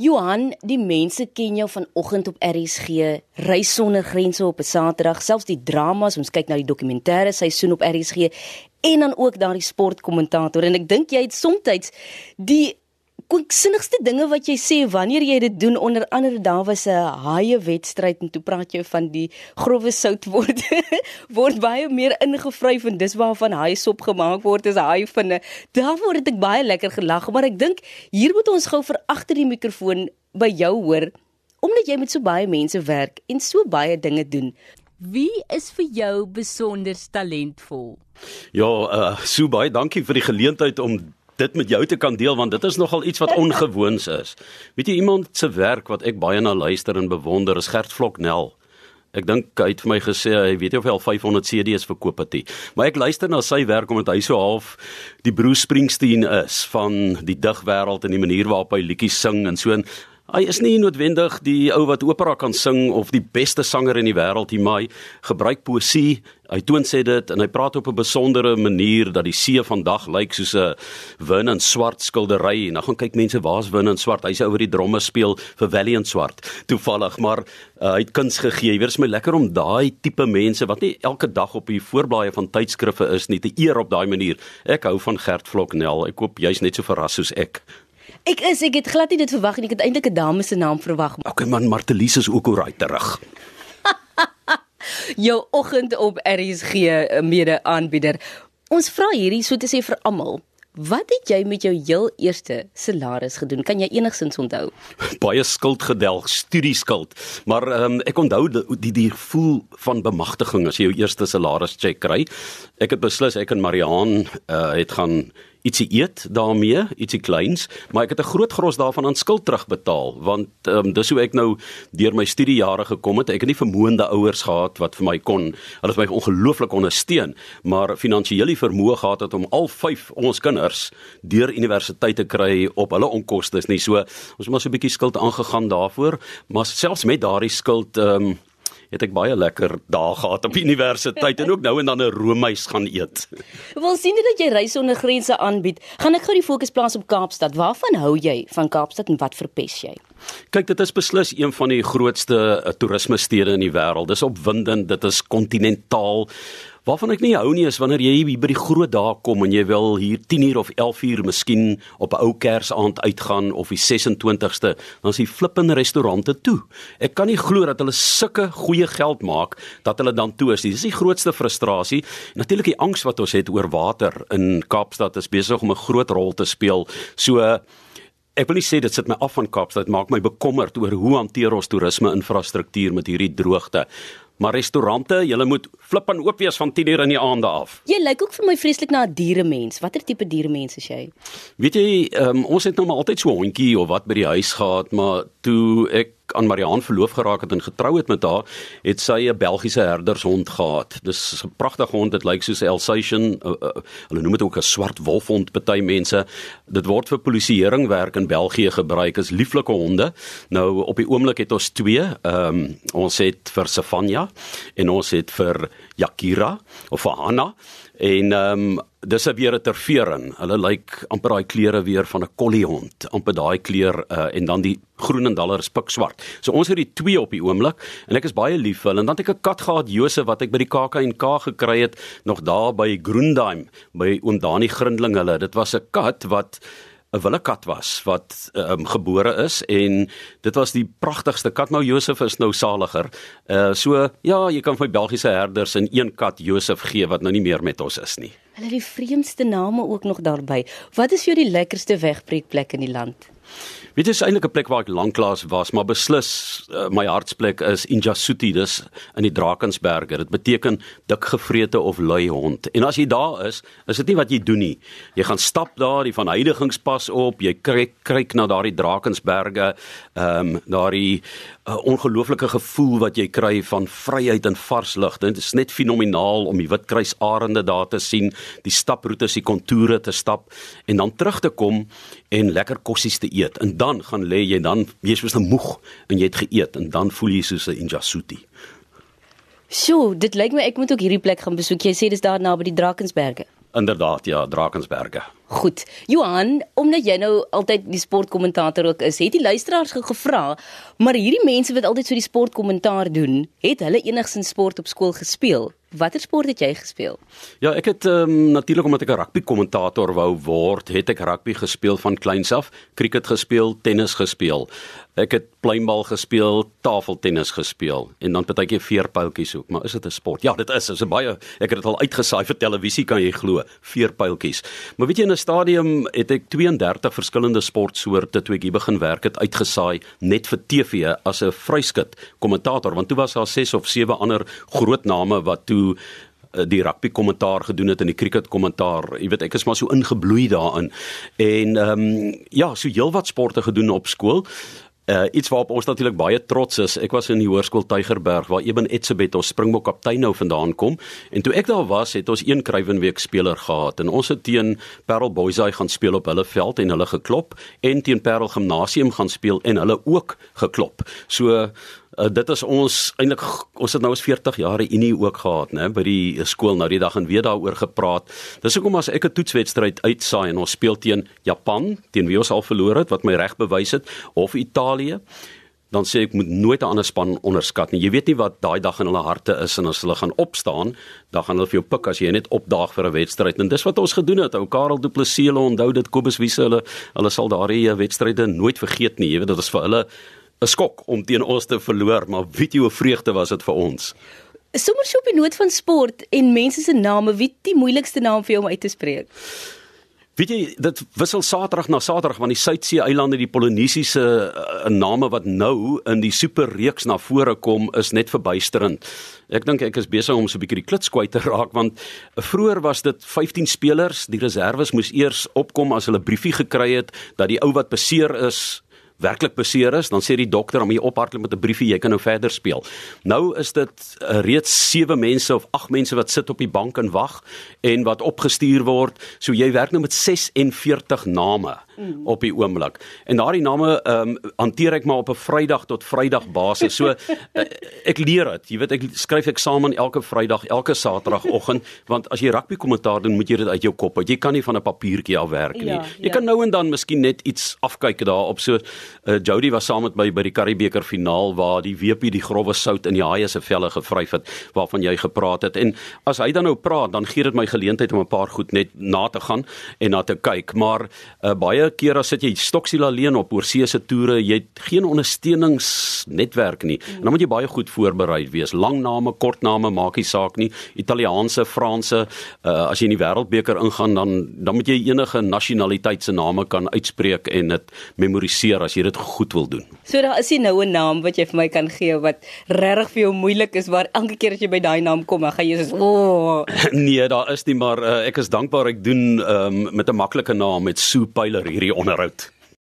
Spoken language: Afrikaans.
Johan, die mense ken jou vanoggend op RSG, Reis sonder grense op 'n Saterdag, selfs die dramas, ons kyk na die dokumentêre seisoen op RSG en dan ook daardie sportkommentator. En ek dink jy het soms die kwanksinnigste dinge wat jy sê wanneer jy dit doen onder andere daar was 'n haie wedstryd en toe praat jy van die grouwe sout word word baie meer ingevryf en dis waarvan haie sop gemaak word is haie vinne daar word ek baie lekker gelag maar ek dink hier moet ons gou vir agter die mikrofoon by jou hoor omdat jy met so baie mense werk en so baie dinge doen Wie is vir jou besonder talentvol? Ja, uh, so baie dankie vir die geleentheid om dit met jou te kan deel want dit is nogal iets wat ongewoons is. Weet jy iemand se werk wat ek baie na luister en bewonder is Gert Vloknel. Ek dink hy het vir my gesê hy weet nie of hy al 500 CD's verkoop het nie. Maar ek luister na sy werk omdat hy so half die Bruce Springsteen is van die digwêreld en die manier waarop hy liedjies sing en so en Hy is nie noodwendig die ou wat opera kan sing of die beste sanger in die wêreld nie, maar hy gebruik poësie. Hy toon sê dit en hy praat op 'n besondere manier dat die see vandag lyk soos 'n win en swart skildery. En dan gaan kyk mense, waar's win en swart? Hy's oor die dromme speel vir Valiant swart. Toevallig, maar uh, hy het kuns gegee. Jy weet, dit is my lekker om daai tipe mense wat nie elke dag op die voorblaaie van tydskrifte is nie, te eer op daai manier. Ek hou van Gert Vloknel. Ek hoop jy's net so verras soos ek. Ek is ek het glad nie dit verwag nie. Ek het eintlik 'n dame se naam verwag. Okay man, Martelies is ook oral terug. Jou oggend op RSG mede aanbieder. Ons vra hierdie so te sê vir almal. Wat het jy met jou heel eerste salaris gedoen? Kan jy enigsins onthou? Baie skuld gedelg, studieskuld. Maar ehm um, ek onthou die, die gevoel van bemagtiging as jy jou eerste salaris check kry. Ek het beslis ek en Mariaan uh, het gaan ietsie eet daarmee, ietsie kleins, maar ek het 'n groot gros daarvan aan skuld terugbetaal want ehm um, dis hoe ek nou deur my studiejare gekom het. Ek het nie vermoënde ouers gehad wat vir my kon, hulle het my ongelooflik ondersteun, maar finansiëel die vermoë gehad het om al 5 ons kinders deur universiteit te kry op hulle onkoste is nie so ons het maar so 'n bietjie skuld aangegaan daarvoor, maar selfs met daardie skuld ehm um, het ek baie lekker dae gehad op universiteit en ook nou en dan 'n roomys gaan eet. Wil sien dit dat jy reis onder grense aanbied. Gaan ek gou die fokus plaas op Kaapstad. Waarvan hou jy van Kaapstad en wat verpes jy? Kyk, dit is beslis een van die grootste uh, toerisme stede in die wêreld. Dis opwindend, dit is kontinentaal. Waarvan ek nie hou nie is wanneer jy hier by die groot dae kom en jy wil hier 10 uur of 11 uur miskien op 'n ou Kersaand uitgaan of die 26ste, dan is die flippende restaurante toe. Ek kan nie glo dat hulle sulke goeie geld maak dat hulle dan toe is. Dis die grootste frustrasie. Natuurlik die angs wat ons het oor water in Kaapstad is besig om 'n groot rol te speel. So Ek wil nie sê dit sit my af van Kaapstad, maak my bekommerd oor hoe hanteer ons toerisme infrastruktuur met hierdie droogte. Maar restaurante, jy moet flip en oop wees van 10:00 in die aande af. Jy lyk ook vir my vreeslik na 'n dieremens. Watter tipe dieremens is jy? Weet jy, um, ons het nou maar altyd so 'n hondjie of wat by die huis gehad, maar toe ek aan Mariaan verloof geraak het en getrou het met haar, het sy 'n Belgiese herdershond gehad. Dis 'n pragtige hond, dit lyk soos 'n Alsatian. Uh, uh, hulle noem dit ook 'n swart wolfhond party mense. Dit word vir polisieering werk in België gebruik as lieflike honde. Nou op die oomblik het ons twee. Ehm um, ons het vir Savannah en ons het vir Yakira of vir Hanna en ehm um, dis weer 'n tervering. Hulle lyk amper daai kleure weer van 'n kolliehond, amper daai kleur uh, en dan die groen en daller is pikswart. So ons het die twee op die oomblik en ek is baie lief vir hulle. En dan het ek 'n kat gehad, Josef, wat ek by die KAK&K gekry het nog daar by Groendaim by oom Dani Grindling hulle. Dit was 'n kat wat 'n willekat was wat um, gebore is en dit was die pragtigste kat nou Josef is nou saliger. Uh so ja, jy kan vir Belgiese herders in een kat Josef gee wat nou nie meer met ons is nie. Hulle het die vreemdste name ook nog daarby. Wat is vir jou die lekkerste wegbreekplek in die land? Weet jy, is eintlik 'n plek waar ek lanklaas was, maar beslis uh, my hartsplek is Injasuti, dis in die Drakensberge. Dit beteken dik gevrete of lui hond. En as jy daar is, is dit nie wat jy doen nie. Jy gaan stap daar, die van Heidigingspas op, jy kyk kyk na daardie Drakensberge, ehm um, daardie uh, ongelooflike gevoel wat jy kry van vryheid en vars lug. Dit is net fenomenaal om die Witkruisarende daar te sien, die staproetes, die kontoure te stap en dan terug te kom en lekker kossies te eet. En dan gaan lê jy dan jy is so moeg en jy het geëet en dan voel jy soos 'n Injasuti. So, dit lyk my ek moet ook hierdie plek gaan besoek. Jy sê dis daar naby die Drakensberge. Inderdaad, ja, Drakensberge. Goed. Johan, omdat jy nou altyd die sportkommentator ook is, het die luisteraars gevra, maar hierdie mense wat altyd so die sportkommentaar doen, het hulle enigsins sport op skool gespeel? Watter sport het jy gespeel? Ja, ek het ehm um, natuurlik omdat ek 'n rugby kommentator wou word, het ek rugby gespeel van kleins af, cricket gespeel, tennis gespeel. Ek het pleinbal gespeel, tafeltennis gespeel en dan partykeer veerpyltjies ook, maar is dit 'n sport? Ja, dit is. Dit is baie ek het dit al uitgesaai vir televisie kan jy glo, veerpyltjies. Maar weet jy in 'n stadium het ek 32 verskillende sportsoorte toe ek hier begin werk het uitgesaai net vir TV as 'n vryskut kommentator want toe was daar 6 of 7 ander groot name wat toe eh, die rugby kommentaar gedoen het en die cricket kommentaar. Jy weet ek is maar so ingebloei daarin. En ehm um, ja, so heelwat sporte gedoen op skool. Uh, iets waarop ons natuurlik baie trots is. Ek was in die hoërskool Tygerberg waar Eben Etzebeth ons Springbok kaptein nou vandaan kom. En toe ek daar was, het ons een Kruiwenweek speler gehad en ons het teen Parel Boysay gaan speel op hulle veld en hulle geklop en teen Parel Gimnasium gaan speel en hulle ook geklop. So Uh, dit is ons eintlik ons het nou as 40 jaar unie ook gehad nê by die skool nou die dag en weer daaroor gepraat. Dis hoekom as ek 'n toetswedstryd uitsaai en ons speel teen Japan, teen wie ons al verloor het wat my reg bewys het of Italië, dan sê ek moet nooit 'n ander span onderskat nie. Jy weet nie wat daai dag in hulle harte is en as hulle gaan opstaan, dan gaan hulle vir jou pik as jy net opdaag vir 'n wedstryd. En dis wat ons gedoen het. Ou Karel Du Plessis, hulle onthou dit Kobus Wiese, hulle hulle sal daardie wedstryde nooit vergeet nie. Jy weet dit was vir hulle 'n skok om teen ons te verloor, maar weet jy hoe vreugde was dit vir ons? Sommers so op die noot van sport en mense se name, wie die moeilikste naam vir jou om uit te spreek? Weet jy, dit wissel Saterdag na Saterdag want die Suidsee eilande, die Polinesiese uh, name wat nou in die superreeks na vore kom, is net verbuisterend. Ek dink ek is besig om so 'n bietjie die klits kwyt te raak want vroeër was dit 15 spelers, die reserves moes eers opkom as hulle briefie gekry het dat die ou wat beseer is werklik beseer is, dan sê die dokter om jy ophardloop met 'n briefie, jy kan nou verder speel. Nou is dit uh, reeds 7 mense of 8 mense wat sit op die bank en wag en wat opgestuur word. So jy werk nou met 46 name mm. op die oomblik. En daardie name ehm um, hanteer ek maar op 'n Vrydag tot Vrydag basis. So uh, ek leer dit. Jy weet ek skryf eksamen elke Vrydag, elke Saterdagoggend, want as jy rugby kommentaar doen, moet jy dit uit jou kop uit. Jy kan nie van 'n papiertjie af werk nie. Ja, jy ja. kan nou en dan miskien net iets afkyk daarop. So uh, Jody was saam met my by die Karibeker finaal waar die WP die growwe sout in die haie se velle gevryf het waarvan jy gepraat het. En as hy dan nou praat, dan gee dit my geleentheid om 'n paar goed net na te gaan en na te kyk. Maar uh, baie keer as sit jy stoksiel alleen op oorsee se toere, jy het geen ondersteuningsnetwerk nie. En dan moet jy baie goed voorberei wees. Lang name, kort name maak nie saak nie. Italiaanse, Franse, uh, as jy in die wêreldbeker ingaan dan dan moet jy enige nasionaliteit se name kan uitspreek en dit memoriseer as jy dit goed wil doen. So daar is nie nou 'n naam wat jy vir my kan gee wat regtig vir jou moeilik is waar elke keer as jy by daai naam kom, dan gaan jy soos o. Oh. nee, daar is nie maar uh, ek is dankbaar ek doen um, met 'n maklike naam met Sue Pyler hierdie onderhoud.